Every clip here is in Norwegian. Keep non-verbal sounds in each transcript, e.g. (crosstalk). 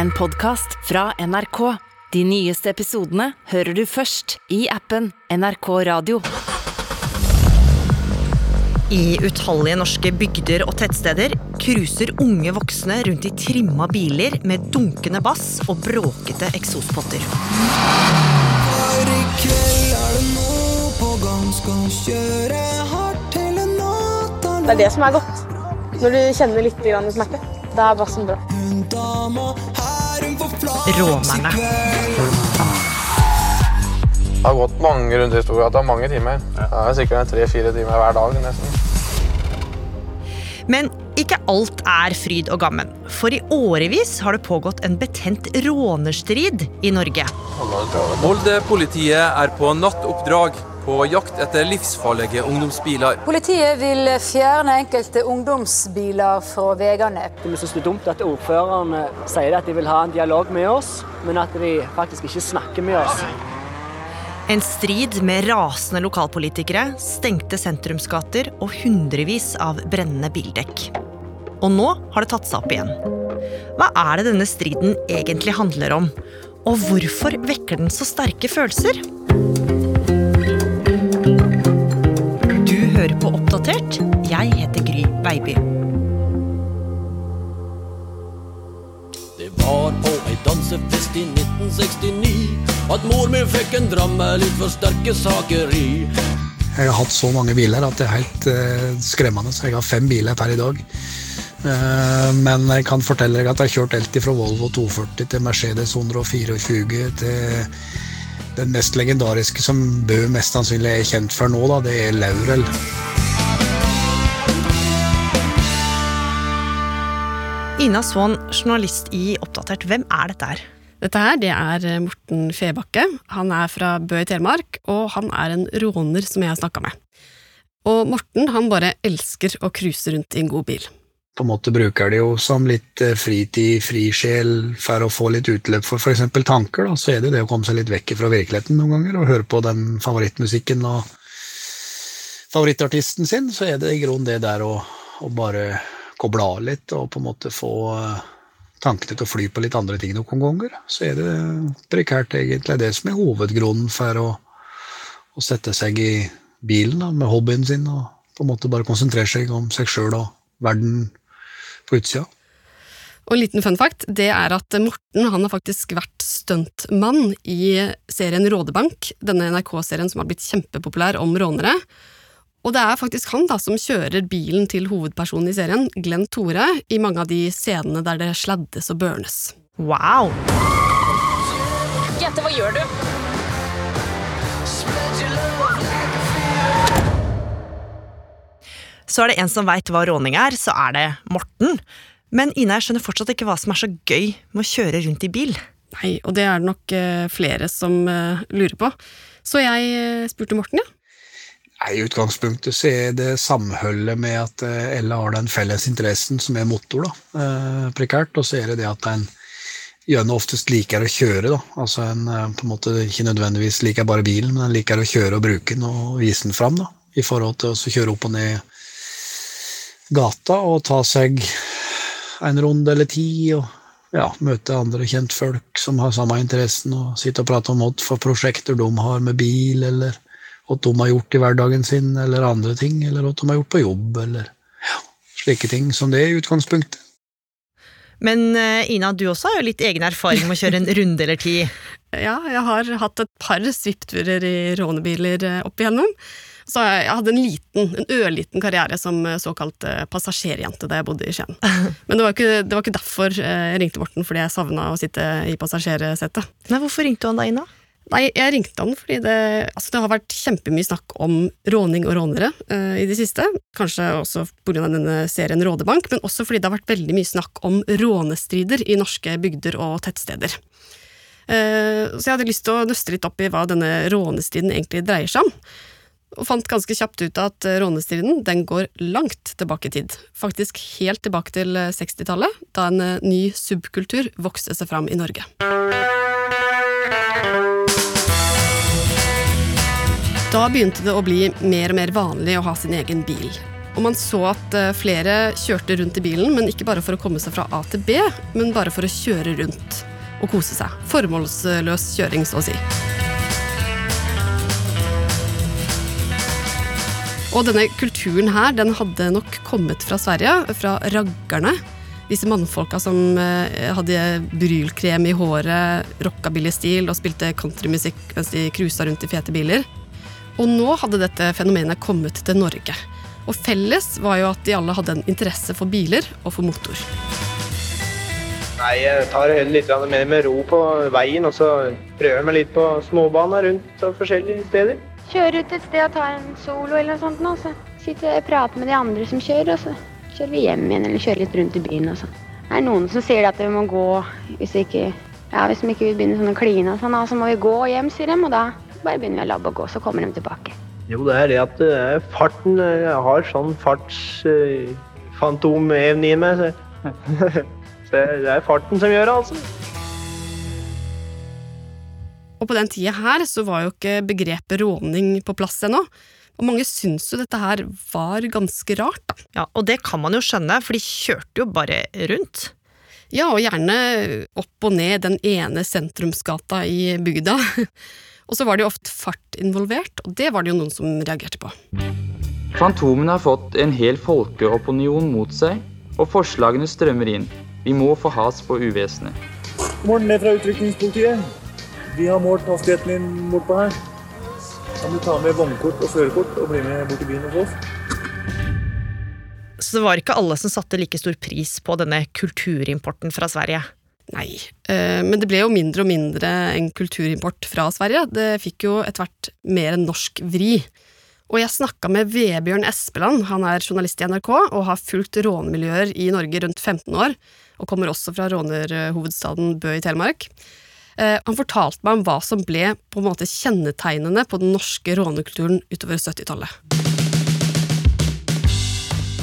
en podkast fra NRK. De nyeste episodene hører du først i appen NRK Radio. I utallige norske bygder og tettsteder cruiser unge voksne rundt i trimma biler med dunkende bass og bråkete eksospotter. For i kveld er det noe på gang, skal kjøre hardt hele natta. Det er det som er godt. Når du kjenner litt smerte. Da er bassen bra. Hun dama Rånerne. Det har gått mange runder i Storgata, mange timer. Det er sikkert tre-fire timer hver dag. nesten. Men ikke alt er fryd og gammen. For i årevis har det pågått en betent rånerstrid i Norge. Molde-politiet er på nattoppdrag på jakt etter livsfarlige ungdomsbiler. Politiet vil fjerne enkelte ungdomsbiler fra veiene. Vi synes det er dumt at ordførerne sier at de vil ha en dialog med oss, men at de faktisk ikke snakker med oss. En strid med rasende lokalpolitikere, stengte sentrumsgater og hundrevis av brennende bildekk. Og nå har det tatt seg opp igjen. Hva er det denne striden egentlig handler om? Og hvorfor vekker den så sterke følelser? Baby. Det var på ei dansefest i 1969 at mor mi fikk en dram med litt for sterke saker i. Jeg har hatt så mange biler at det er helt uh, skremmende. Så jeg har fem biler per i dag. Uh, men jeg kan fortelle deg at jeg har kjørt helt fra Volvo 240 til Mercedes 124 til den mest legendariske som Bø mest sannsynlig er kjent for nå, da, det er Laurel. Ina Svaan, journalist i Oppdatert. Hvem er dette her? Dette her, det er eh, Morten Febakke. Han er fra Bø i Telemark, og han er en råner som jeg har snakka med. Og Morten han bare elsker å cruise rundt i en god bil. På en måte bruker det jo som litt eh, fritid, frisjel, for å få litt utløp for f.eks. tanker. Da. Så er det jo det å komme seg litt vekk fra virkeligheten noen ganger, og høre på den favorittmusikken og favorittartisten sin, så er det i grunnen det der å, å bare koble av litt og på en måte få eh, tankene til å fly på litt andre ting noen ganger. Så er det prekært egentlig det som er hovedgrunnen for å, å sette seg i bilen da, med hobbyen sin og på en måte bare konsentrere seg om seg sjøl og verden på utsida. Og en liten fun fact, det er at Morten han har faktisk vært stuntmann i serien Rådebank, denne NRK-serien som har blitt kjempepopulær om rånere. Og det er faktisk han da som kjører bilen til hovedpersonen i serien, Glenn Tore, i mange av de scenene der det sladdes og burnes. Wow! Gjette, hva gjør du? Så er det en som veit hva råning er, så er det Morten. Men Ina, jeg skjønner fortsatt ikke hva som er så gøy med å kjøre rundt i bil. Nei, og det er det nok eh, flere som eh, lurer på. Så jeg eh, spurte Morten, ja. I utgangspunktet så er det samholdet med at eh, alle har den felles interessen som er motor, da, eh, prekært. Og så er det det at en gjerne oftest liker å kjøre, da. Altså en eh, på en måte ikke nødvendigvis liker bare bilen, men en liker å kjøre og bruke den og vise den fram, da. I forhold til å kjøre opp og ned gata og ta seg en runde eller ti og ja, møte andre kjentfolk som har samme interessen, og sitte og prate om hva for prosjekter de har med bil, eller hva de har gjort i hverdagen sin, eller andre ting, eller hva de har gjort på jobb, eller ja, slike ting som det i utgangspunktet. Men eh, Ina, du også har jo litt egen erfaring med å kjøre en (laughs) runde eller ti. Ja, jeg har hatt et par svippturer i rånebiler eh, opp igjennom. Så jeg hadde en liten, en ørliten karriere som eh, såkalt passasjerjente da jeg bodde i Skien. (laughs) Men det var ikke, det var ikke derfor jeg ringte Morten, fordi jeg savna å sitte i passasjersetet. Nei, Hvorfor ringte du han da, Ina? Nei, jeg ringte han fordi det, altså det har vært kjempemye snakk om råning og rånere uh, i det siste. Kanskje også pga. denne serien Rådebank, men også fordi det har vært veldig mye snakk om rånestrider i norske bygder og tettsteder. Uh, så jeg hadde lyst til å nøste litt opp i hva denne rånestriden egentlig dreier seg om. Og fant ganske kjapt ut at eh, rånestriden den går langt tilbake i tid. Faktisk helt tilbake til eh, 60-tallet, da en eh, ny subkultur vokste seg fram i Norge. Da begynte det å bli mer og mer vanlig å ha sin egen bil. Og man så at eh, flere kjørte rundt i bilen, men ikke bare for å komme seg fra A til B, men bare for å kjøre rundt og kose seg. Formålsløs kjøring, så å si. Og denne kulturen her, den hadde nok kommet fra Sverige, fra raggerne. Disse mannfolka som eh, hadde brylkrem i håret, rockabilly-stil og spilte countrymusikk mens de cruisa rundt i fete biler. Og nå hadde dette fenomenet kommet til Norge. Og felles var jo at de alle hadde en interesse for biler og for motor. Nei, jeg tar det litt mer med ro på veien, og så prøver meg litt på småbaner rundt og forskjellige steder. Kjøre ut et sted og ta en solo eller noe sånt, nå, så sitter jeg og prater med de andre som kjører, og så kjører vi hjem igjen eller kjører litt rundt i byen. Og så. Det er noen som sier at vi må gå hvis vi ikke, ja, hvis vi ikke vil begynne sånn å kline og sånn, så må vi gå hjem, sier de, og da bare begynner vi å labbe og gå, så kommer de tilbake. Jo, det er det at er farten Jeg har sånn fartsfantomevne i meg. Så. (laughs) så det er farten som gjør det, altså. Og på den tida her så var jo ikke begrepet råning på plass ennå. Og mange syns jo dette her var ganske rart, da. Ja, og det kan man jo skjønne, for de kjørte jo bare rundt. Ja, og gjerne opp og ned den ene sentrumsgata i bygda. (laughs) Og så var det jo ofte fart involvert, og det var det jo noen som reagerte på. Fantomene har fått en hel folkeopinion mot seg, og forslagene strømmer inn. Vi må få has på uvesenet. Morgen ned fra utrykningspolitiet. Vi har målt hastigheten din bortpå her. Kan du ta med vognkort og førerkort og bli med bort i byen hos oss? Så det var ikke alle som satte like stor pris på denne kulturimporten fra Sverige. Nei, eh, men det ble jo mindre og mindre en kulturimport fra Sverige. Det fikk jo etter hvert mer en norsk vri. Og jeg snakka med Vebjørn Espeland, han er journalist i NRK og har fulgt rånemiljøer i Norge rundt 15 år, og kommer også fra rånerhovedstaden Bø i Telemark. Eh, han fortalte meg om hva som ble på en måte kjennetegnende på den norske rånekulturen utover 70-tallet.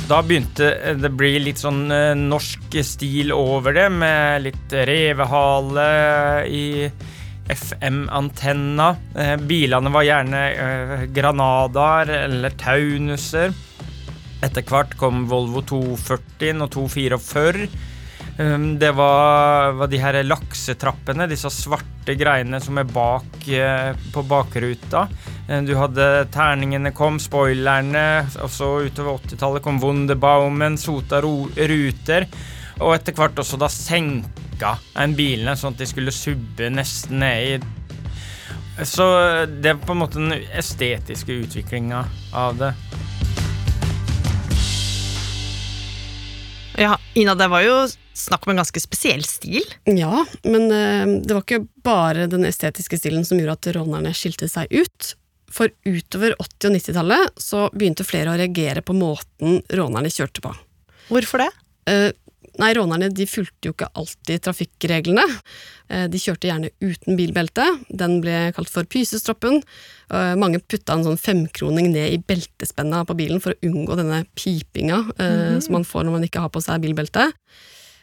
Da begynte det å bli litt sånn eh, norsk stil over det, med litt revehale i FM-antenna. Eh, bilene var gjerne granader eller Taunuser. Etter hvert kom Volvo 240 og 244. Um, det var, var, de her laksetrappene, disse svarte greiene som er bak på bakruta. Eh, du hadde terningene kom, spoilerne, og så utover 80-tallet kom Wunderbaumen, sota ruter, og etter hvert også da senka en bilene, sånn at de skulle subbe nesten ned i Så det er på en måte den estetiske utviklinga av det. Ja, Ina, det var jo snakk om en ganske spesiell stil. Ja, men uh, det var ikke bare den estetiske stilen som gjorde at rånerne skilte seg ut. For utover 80- og 90-tallet så begynte flere å reagere på måten rånerne kjørte på. Hvorfor det? Eh, nei, rånerne de fulgte jo ikke alltid trafikkreglene. Eh, de kjørte gjerne uten bilbelte. Den ble kalt for pysestroppen. Eh, mange putta en sånn femkroning ned i beltespenna på bilen for å unngå denne pipinga mm -hmm. som man får når man ikke har på seg bilbelte.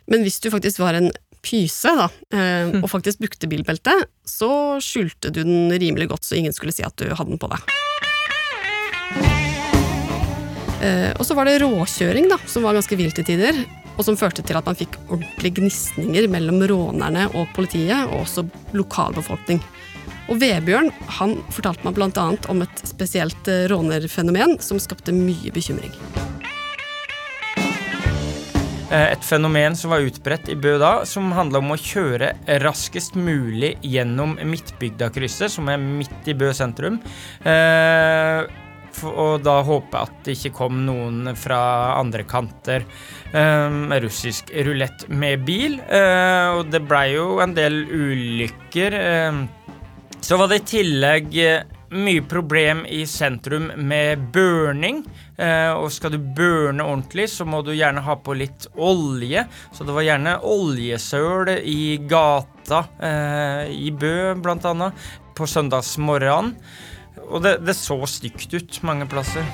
Men hvis du faktisk var en pyse, da, eh, og faktisk brukte bilbelte, så skjulte du den rimelig godt, så ingen skulle si at du hadde den på deg. Eh, og så var det råkjøring, da, som var ganske vilt i tider, og som førte til at man fikk ordentlige gnisninger mellom rånerne og politiet, og også lokalbefolkning. Og Vebjørn han fortalte meg bl.a. om et spesielt eh, rånerfenomen som skapte mye bekymring. Eh, et fenomen som var utbredt i Bø da, som handla om å kjøre raskest mulig gjennom Midtbygdakrysset, som er midt i Bø sentrum. Eh, og da håpe at det ikke kom noen fra andre kanter. med russisk rulett med bil. Og det blei jo en del ulykker. Så var det i tillegg mye problem i sentrum med burning. Eh, og skal du burne ordentlig, så må du gjerne ha på litt olje. Så det var gjerne oljesøl i gata eh, i Bø, blant annet, på søndagsmorgenen. Og det, det så stygt ut mange plasser.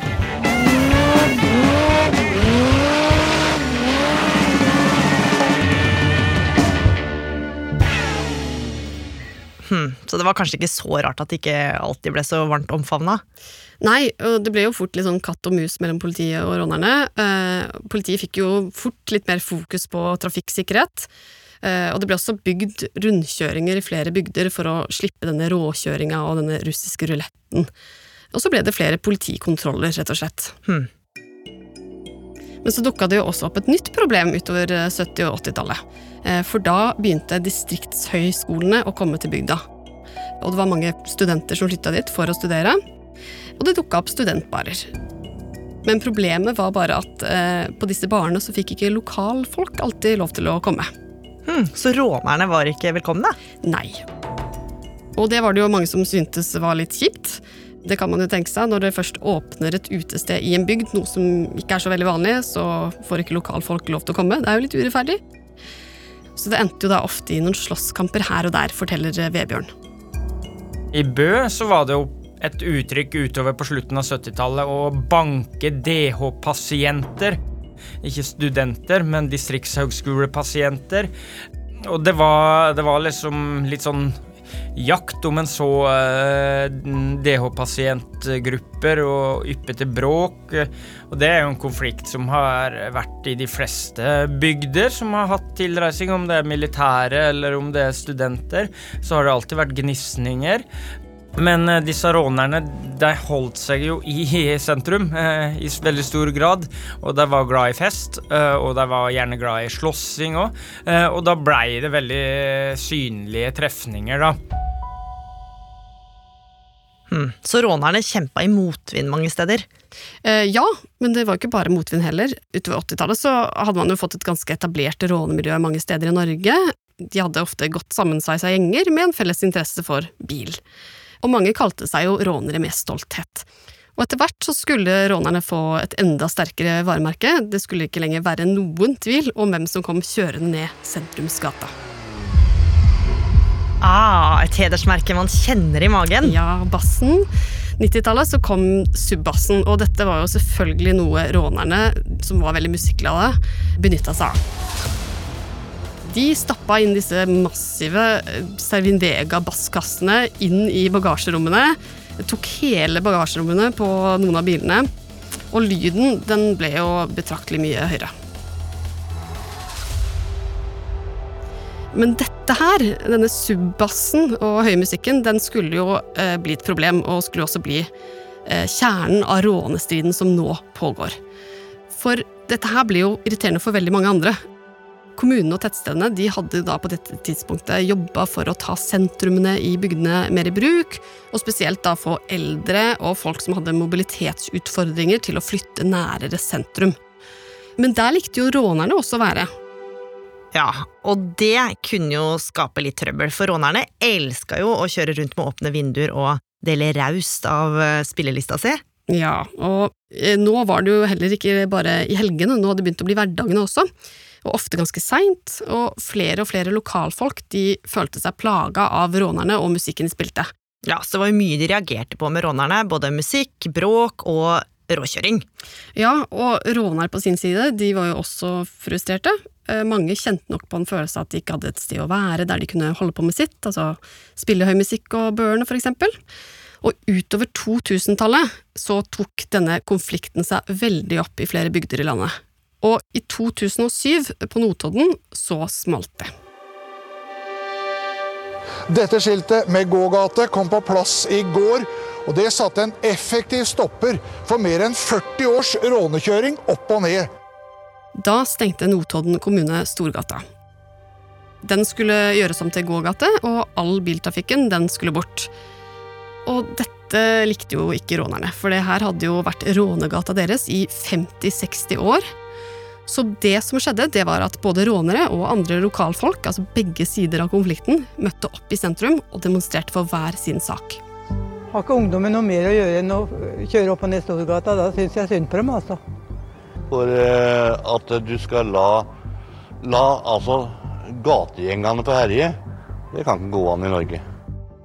Så det var kanskje ikke så rart at det ikke alltid ble så varmt omfavna? Nei, og det ble jo fort litt sånn katt og mus mellom politiet og rånerne. Eh, politiet fikk jo fort litt mer fokus på trafikksikkerhet. Eh, og det ble også bygd rundkjøringer i flere bygder for å slippe denne råkjøringa og denne russiske ruletten. Og så ble det flere politikontroller, rett og slett. Hmm. Men så dukka det jo også opp et nytt problem utover 70- og 80-tallet. Eh, for da begynte distriktshøyskolene å komme til bygda. Og det var mange studenter som flytta dit for å studere. Og det dukka opp studentbarer. Men problemet var bare at eh, på disse barene så fikk ikke lokalfolk alltid lov til å komme. Hmm, så rånerne var ikke velkomne? Nei. Og det var det jo mange som syntes var litt kjipt. Det kan man jo tenke seg. Når det først åpner et utested i en bygd, noe som ikke er så veldig vanlig, så får ikke lokalfolk lov til å komme. Det er jo litt urettferdig. Så det endte jo da ofte i noen slåsskamper her og der, forteller Vebjørn. I Bø så var det jo et uttrykk utover på slutten av 70-tallet å banke DH-pasienter. Ikke studenter, men distriktshøgskolepasienter. Og det var, det var liksom litt sånn jakt om en så uh, DH-pasientgrupper og yppete bråk. Og det er jo en konflikt som har vært i de fleste bygder som har hatt tilreising. Om det er militære eller om det er studenter, så har det alltid vært gnisninger. Men uh, disse rånerne de holdt seg jo i sentrum uh, i veldig stor grad. Og de var glad i fest, uh, og de var gjerne glad i slåssing òg. og da blei det veldig synlige trefninger, da. Hmm. Så rånerne kjempa i motvind mange steder? Eh, ja, men det var ikke bare motvind heller. Utover 80-tallet så hadde man jo fått et ganske etablert rånemiljø mange steder i Norge. De hadde ofte godt sammensveisa gjenger med en felles interesse for bil. Og mange kalte seg jo rånere med stolthet. Og etter hvert så skulle rånerne få et enda sterkere varemerke. Det skulle ikke lenger være noen tvil om hvem som kom kjørende ned sentrumsgata. Ah, et hedersmerke man kjenner i magen. Ja, bassen. 90-tallet så kom subbassen, og dette var jo selvfølgelig noe rånerne, som var veldig musikkglade, benytta seg av. De stappa inn disse massive Servin Vega-basskassene inn i bagasjerommene. Tok hele bagasjerommene på noen av bilene. Og lyden den ble jo betraktelig mye høyere. Men dette her, denne subbassen og høymusikken, den skulle jo eh, bli et problem, og skulle også bli eh, kjernen av rånestriden som nå pågår. For dette her blir jo irriterende for veldig mange andre. Kommunene og tettstedene de hadde da på dette tidspunktet jobba for å ta sentrumene i bygdene mer i bruk, og spesielt da få eldre og folk som hadde mobilitetsutfordringer til å flytte nærere sentrum. Men der likte jo rånerne også å være. Ja, og det kunne jo skape litt trøbbel, for rånerne elska jo å kjøre rundt med åpne vinduer og dele raust av eh, spillelista si. Ja, og eh, nå var det jo heller ikke bare i helgene, nå hadde det begynt å bli hverdagene også. Og ofte ganske seint, og flere og flere lokalfolk de følte seg plaga av rånerne og musikken de spilte. Ja, så det var jo mye de reagerte på med rånerne, både musikk, bråk og råkjøring. Ja, og rånere på sin side, de var jo også frustrerte. Eh, mange kjente nok på en følelse av at de ikke hadde et sted å være der de kunne holde på med sitt, altså spille høy musikk og børne, for eksempel. Og utover 2000-tallet så tok denne konflikten seg veldig opp i flere bygder i landet. Og i 2007, på Notodden, så smalt det. Dette skiltet med gågate kom på plass i går, og det satte en effektiv stopper for mer enn 40 års rånekjøring opp og ned. Da stengte Notodden kommune Storgata. Den skulle gjøres om til gågate, og all biltrafikken den skulle bort. Og dette likte jo ikke rånerne, for det her hadde jo vært rånegata deres i 50-60 år. Så det som skjedde, det var at både rånere og andre lokalfolk, altså begge sider av konflikten, møtte opp i sentrum og demonstrerte for hver sin sak. Har ikke ungdommen noe mer å gjøre enn å kjøre opp og ned Storgata? Da syns jeg synd på dem, altså. For eh, at du skal la, la altså gategjengene på herje, det kan ikke gå an i Norge.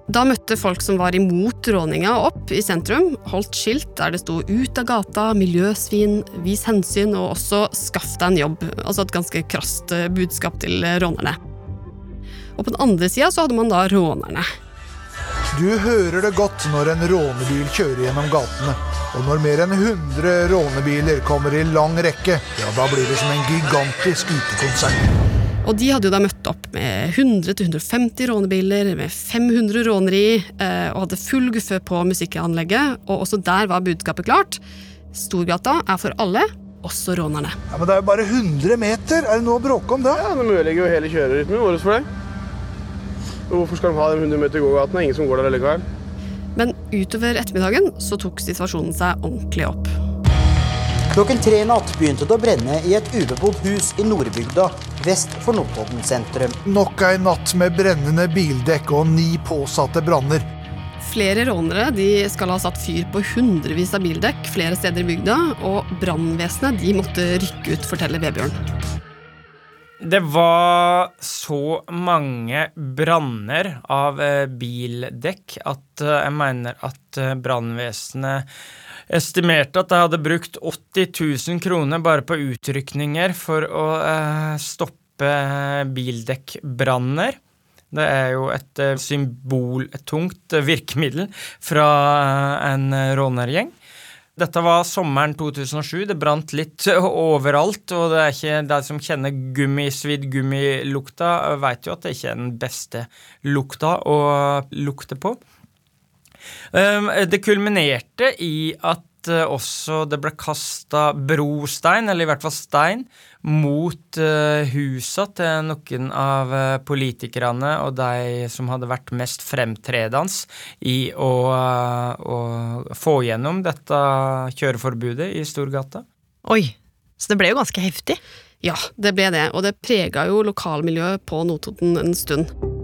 Da møtte folk som var imot råninga opp i sentrum, holdt skilt der det sto 'ut av gata', 'miljøsvin', 'vis hensyn' og også 'skaff deg en jobb'. Altså et ganske krast budskap til rånerne. Og på den andre sida så hadde man da rånerne. Du hører det godt når en rånebil kjører gjennom gatene. Og når mer enn 100 rånebiler kommer i lang rekke, ja, da blir det som en gigantisk utekonsert. Og de hadde jo da møtt opp med 100-150 rånebiler, med 500 råneri, eh, og hadde full guffe på musikkanlegget. Og også der var budskapet klart. Storgata er for alle, også rånerne. Ja, Men det er jo bare 100 meter! Er det noe å bråke om da? Ja, Det ødelegger jo hele kjørerytmen vår for det. Og Hvorfor skal de ha de 100 meter gågatene? Ingen som går der likevel. Men utover ettermiddagen så tok situasjonen seg ordentlig opp. Klokken tre i natt begynte det å brenne i et ubebodd hus i Nordbygda, vest for Notodden sentrum. Nok ei natt med brennende bildekk og ni påsatte branner. Flere rånere de skal ha satt fyr på hundrevis av bildekk flere steder i bygda, og brannvesenet måtte rykke ut, forteller Vebjørn. Det var så mange branner av bildekk at eh, jeg mener at eh, brannvesenet estimerte at jeg hadde brukt 80 000 kroner bare på utrykninger for å stoppe bildekkbranner. Det er jo et symboltungt virkemiddel fra en rånergjeng. Dette var sommeren 2007. Det brant litt (laughs) overalt, og det er ikke de som kjenner gummisvidd gummilukta, vet jo at det ikke er den beste lukta å lukte på. Um, det kulminerte i at uh, også det ble kasta brostein, eller i hvert fall stein, mot uh, husa til noen av uh, politikerne og de som hadde vært mest fremtredende i å, å få gjennom dette kjøreforbudet i Storgata. Oi, så det ble jo ganske heftig? Ja, det ble det, og det prega jo lokalmiljøet på Notodden en stund.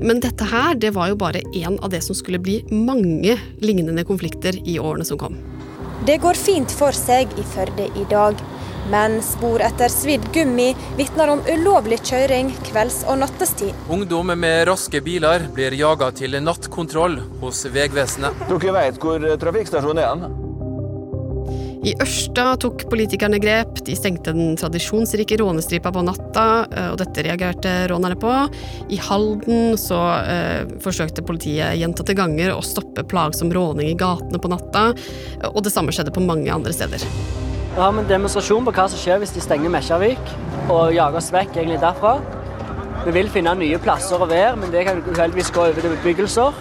Men dette her, det var jo bare én av det som skulle bli mange lignende konflikter i årene som kom. Det går fint for seg i Førde i dag. Men spor etter svidd gummi vitner om ulovlig kjøring kvelds- og nattestid. Ungdom med raske biler blir jaga til nattkontroll hos Vegvesenet. Dere vet hvor trafikkstasjonen er? I Ørsta tok politikerne grep. De stengte den tradisjonsrike rånestripa på natta, og dette reagerte rånerne på. I Halden så eh, forsøkte politiet gjentatte ganger å stoppe plagsom råning i gatene på natta, og det samme skjedde på mange andre steder. Vi har en demonstrasjon på hva som skjer hvis de stenger Mesjavik og jager oss vekk egentlig derfra. Vi vil finne nye plasser å være, men det kan uheldigvis gå over til bebyggelser.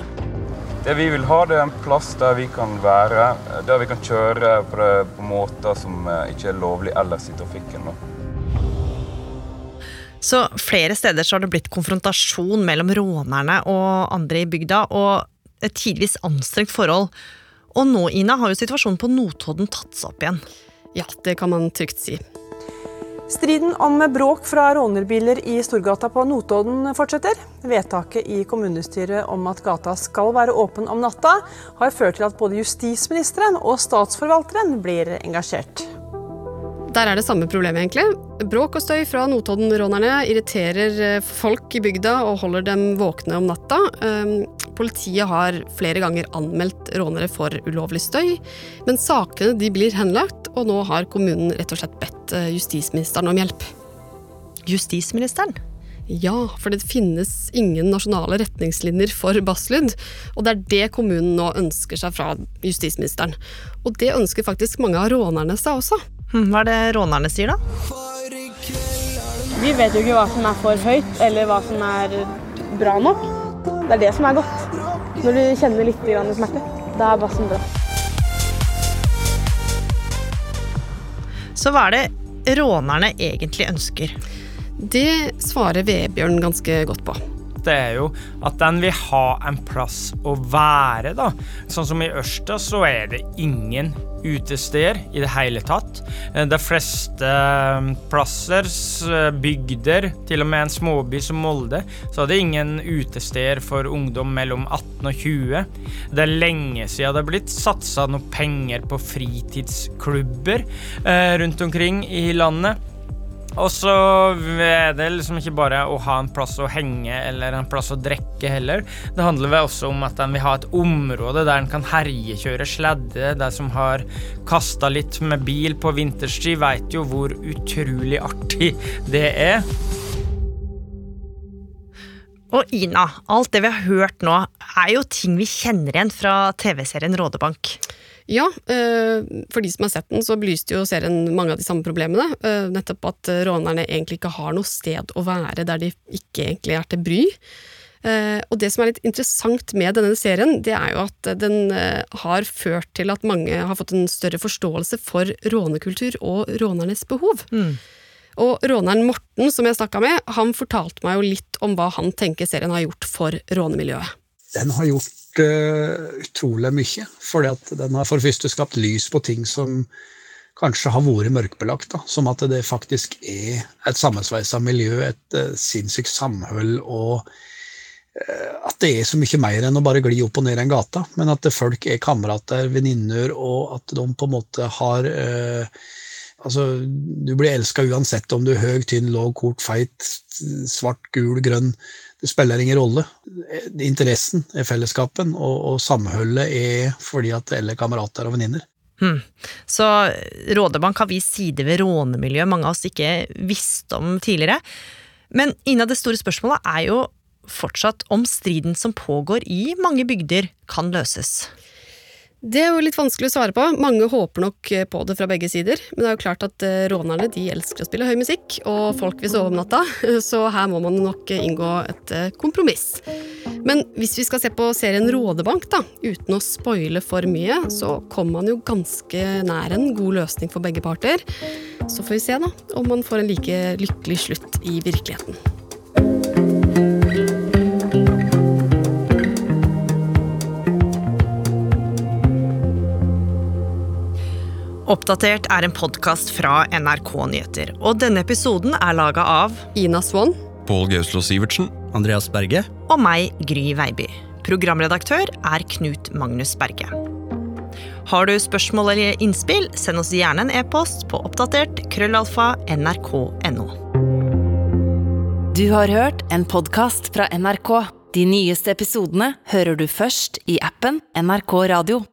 Det vi vil ha, det er en plass der vi kan være, der vi kan kjøre på, det, på måter som eh, ikke er lovlig ellers i trafikken. Så flere steder så har det blitt konfrontasjon mellom rånerne og andre i bygda, og et tidvis anstrengt forhold. Og nå, Ina, har jo situasjonen på Notodden tatt seg opp igjen. Ja, det kan man trygt si. Striden om bråk fra rånerbiler i Storgata på Notodden fortsetter. Vedtaket i kommunestyret om at gata skal være åpen om natta, har ført til at både justisministeren og statsforvalteren blir engasjert. Der er det samme problemet, egentlig. Bråk og støy fra Notodden-rånerne irriterer eh, folk i bygda og holder dem våkne om natta. Ehm, politiet har flere ganger anmeldt rånere for ulovlig støy, men sakene de blir henlagt, og nå har kommunen rett og slett bedt eh, justisministeren om hjelp. Justisministeren? Ja, for det finnes ingen nasjonale retningslinjer for basslyd, og det er det kommunen nå ønsker seg fra justisministeren. Og det ønsker faktisk mange av rånerne seg også. Hm, hva er det rånerne sier, da? Vi vet jo ikke hva som er for høyt, eller hva som er bra nok. Det er det som er godt. Når du kjenner litt smerte. Da er bassen bra. Så hva er det rånerne egentlig ønsker? Det svarer Vebjørn ganske godt på det er jo at den vil ha en plass å være, da. Sånn som i Ørsta så er det ingen utesteder i det hele tatt. Eh, de fleste plassers eh, bygder, til og med en småby som Molde, så er det ingen utesteder for ungdom mellom 18 og 20. Det er lenge siden det har blitt satsa noe penger på fritidsklubber rundt omkring i landet. Og så er det liksom ikke bare å ha en plass å henge eller en plass å drikke heller. Det handler vel også om at en vil ha et område der en kan herjekjøre sledde. De som har kasta litt med bil på vinterstid, veit jo hvor utrolig artig det er. Og Ina, alt det vi har hørt nå, er jo ting vi kjenner igjen fra TV-serien Rådebank. Ja, eh, for de som har sett den, så belyste jo serien mange av de samme problemene. Eh, nettopp at rånerne egentlig ikke har noe sted å være der de ikke egentlig er til bry. Eh, og det som er litt interessant med denne serien, det er jo at den har ført til at mange har fått en større forståelse for rånekultur og rånernes behov. Mm. Og råneren Morten, som jeg snakka med, han fortalte meg jo litt om hva han tenker serien har gjort for rånemiljøet. Den har gjort uh, utrolig mye. For den har for det første skapt lys på ting som kanskje har vært mørkbelagt. Da. Som at det faktisk er et sammensveisa miljø, et uh, sinnssykt samhold, og uh, at det er så mye mer enn å bare gli opp og ned en gata. Men at folk er kamerater, venninner, og at de på en måte har uh, Altså, du blir elska uansett om du er høy, tynn, låg, kort, feit, svart, gul, grønn. Det spiller ingen rolle. Interessen er fellesskapen, og, og samholdet er fordi at alle er kamerater og venninner. Hmm. Så Rådebank har vist sider ved rånemiljøet mange av oss ikke visste om tidligere. Men innad det store spørsmålet er jo fortsatt om striden som pågår i mange bygder, kan løses. Det er jo litt vanskelig å svare på. Mange håper nok på det fra begge sider. Men det er jo klart at eh, rånerne de elsker å spille høy musikk, og folk vil sove om natta. (laughs) Så her må man nok inngå et eh, kompromiss. Men hvis vi skal se på serien Rådebank, da, uten å spoile for mye, så kommer man jo ganske nær en god løsning for begge parter. Så får vi se da, om man får en like lykkelig slutt i virkeligheten. Oppdatert er en podkast fra NRK Nyheter. Og denne episoden er laga av Ina Swann. Pål Gauslo Sivertsen. Andreas Berge. Og meg, Gry Veiby. Programredaktør er Knut Magnus Berge. Har du spørsmål eller innspill, send oss gjerne en e-post på oppdatert krøllalfa nrk.no. Du har hørt en podkast fra NRK. De nyeste episodene hører du først i appen NRK Radio.